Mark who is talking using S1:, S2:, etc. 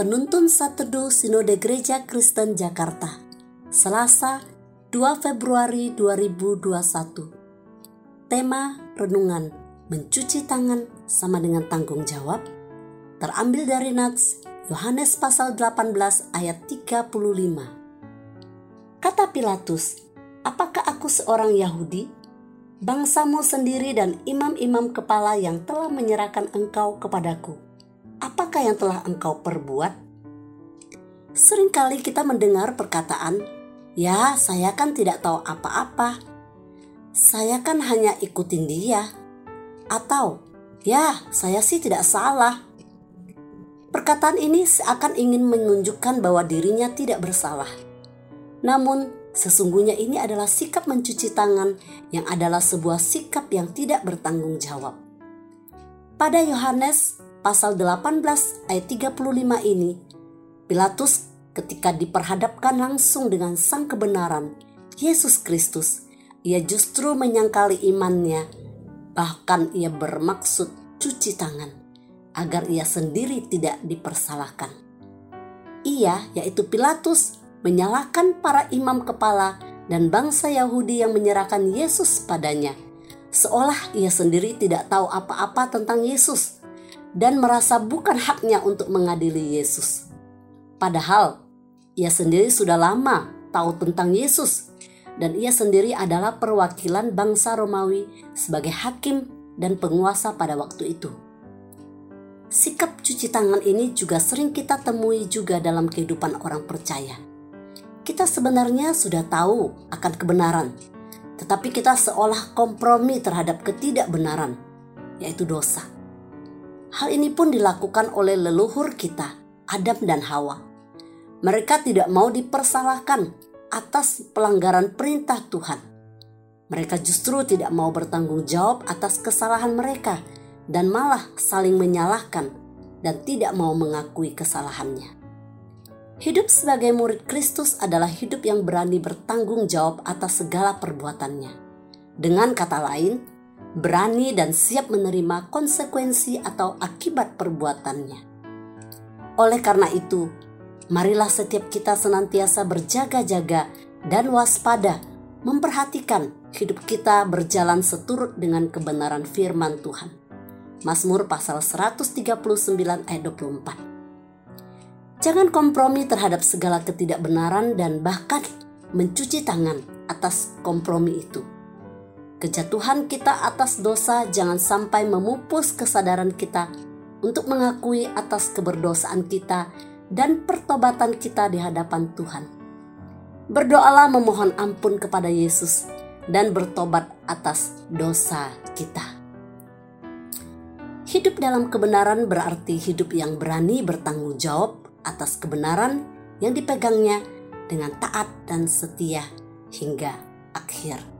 S1: Penuntun Satedu Sinode Gereja Kristen Jakarta Selasa 2 Februari 2021 Tema Renungan Mencuci tangan sama dengan tanggung jawab Terambil dari Nats Yohanes pasal 18 ayat 35 Kata Pilatus, apakah aku seorang Yahudi? Bangsamu sendiri dan imam-imam kepala yang telah menyerahkan engkau kepadaku apakah yang telah engkau perbuat? Seringkali kita mendengar perkataan, "Ya, saya kan tidak tahu apa-apa. Saya kan hanya ikutin dia." Atau, "Ya, saya sih tidak salah." Perkataan ini seakan ingin menunjukkan bahwa dirinya tidak bersalah. Namun, sesungguhnya ini adalah sikap mencuci tangan yang adalah sebuah sikap yang tidak bertanggung jawab. Pada Yohanes pasal 18 ayat 35 ini, Pilatus ketika diperhadapkan langsung dengan sang kebenaran, Yesus Kristus, ia justru menyangkali imannya, bahkan ia bermaksud cuci tangan agar ia sendiri tidak dipersalahkan. Ia, yaitu Pilatus, menyalahkan para imam kepala dan bangsa Yahudi yang menyerahkan Yesus padanya, seolah ia sendiri tidak tahu apa-apa tentang Yesus dan merasa bukan haknya untuk mengadili Yesus. Padahal ia sendiri sudah lama tahu tentang Yesus dan ia sendiri adalah perwakilan bangsa Romawi sebagai hakim dan penguasa pada waktu itu. Sikap cuci tangan ini juga sering kita temui juga dalam kehidupan orang percaya. Kita sebenarnya sudah tahu akan kebenaran, tetapi kita seolah kompromi terhadap ketidakbenaran, yaitu dosa. Hal ini pun dilakukan oleh leluhur kita, Adam dan Hawa. Mereka tidak mau dipersalahkan atas pelanggaran perintah Tuhan. Mereka justru tidak mau bertanggung jawab atas kesalahan mereka dan malah saling menyalahkan dan tidak mau mengakui kesalahannya. Hidup sebagai murid Kristus adalah hidup yang berani bertanggung jawab atas segala perbuatannya. Dengan kata lain, berani dan siap menerima konsekuensi atau akibat perbuatannya. Oleh karena itu, marilah setiap kita senantiasa berjaga-jaga dan waspada, memperhatikan hidup kita berjalan seturut dengan kebenaran firman Tuhan. Mazmur pasal 139 ayat 24. Jangan kompromi terhadap segala ketidakbenaran dan bahkan mencuci tangan atas kompromi itu Kejatuhan kita atas dosa jangan sampai memupus kesadaran kita untuk mengakui atas keberdosaan kita dan pertobatan kita di hadapan Tuhan. Berdoalah memohon ampun kepada Yesus dan bertobat atas dosa kita. Hidup dalam kebenaran berarti hidup yang berani bertanggung jawab atas kebenaran yang dipegangnya dengan taat dan setia hingga akhir.